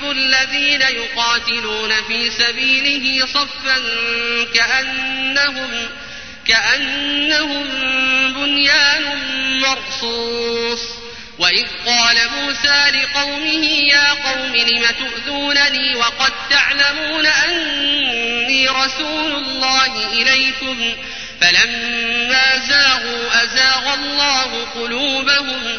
يحب الذين يقاتلون في سبيله صفا كأنهم كأنهم بنيان مرصوص. وإذ قال موسى لقومه يا قوم لم تؤذونني وقد تعلمون أني رسول الله إليكم. فلما زاغوا أزاغ الله قلوبهم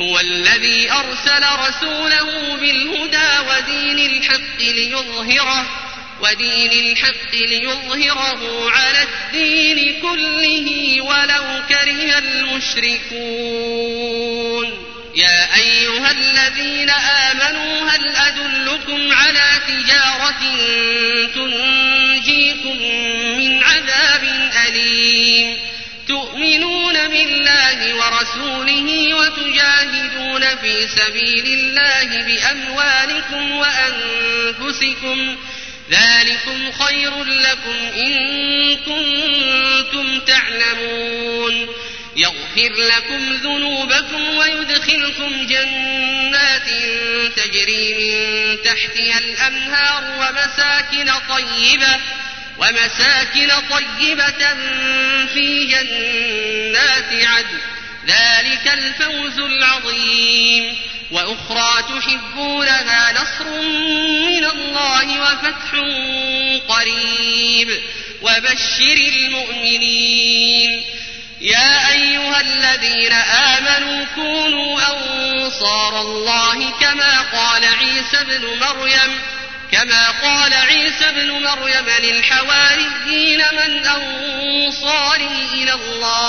هو الذي أرسل رسوله بالهدى ودين الحق ليظهره ودين الحق ليظهره على الدين كله ولو كره المشركون. يا أيها الذين آمنوا ورسوله وتجاهدون في سبيل الله بأموالكم وأنفسكم ذلكم خير لكم إن كنتم تعلمون يغفر لكم ذنوبكم ويدخلكم جنات تجري من تحتها الأنهار ومساكن طيبة ومساكن طيبة في جنات عدن ذلك الفوز العظيم. وأخرى تحبونها نصر من الله وفتح قريب. وبشر المؤمنين. يا أيها الذين آمنوا كونوا أنصار الله كما قال عيسى ابن مريم. كما قال عيسى ابن مريم للحواريين من أنصاري إلى الله.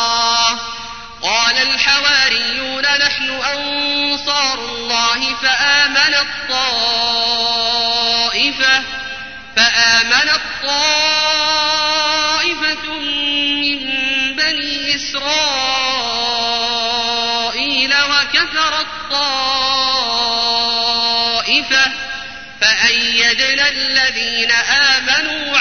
قال الحواريون نحن أنصار الله فآمن الطائفة فآمن الطائفة من بني إسرائيل وكفر الطائفة فأيدنا الذين آمنوا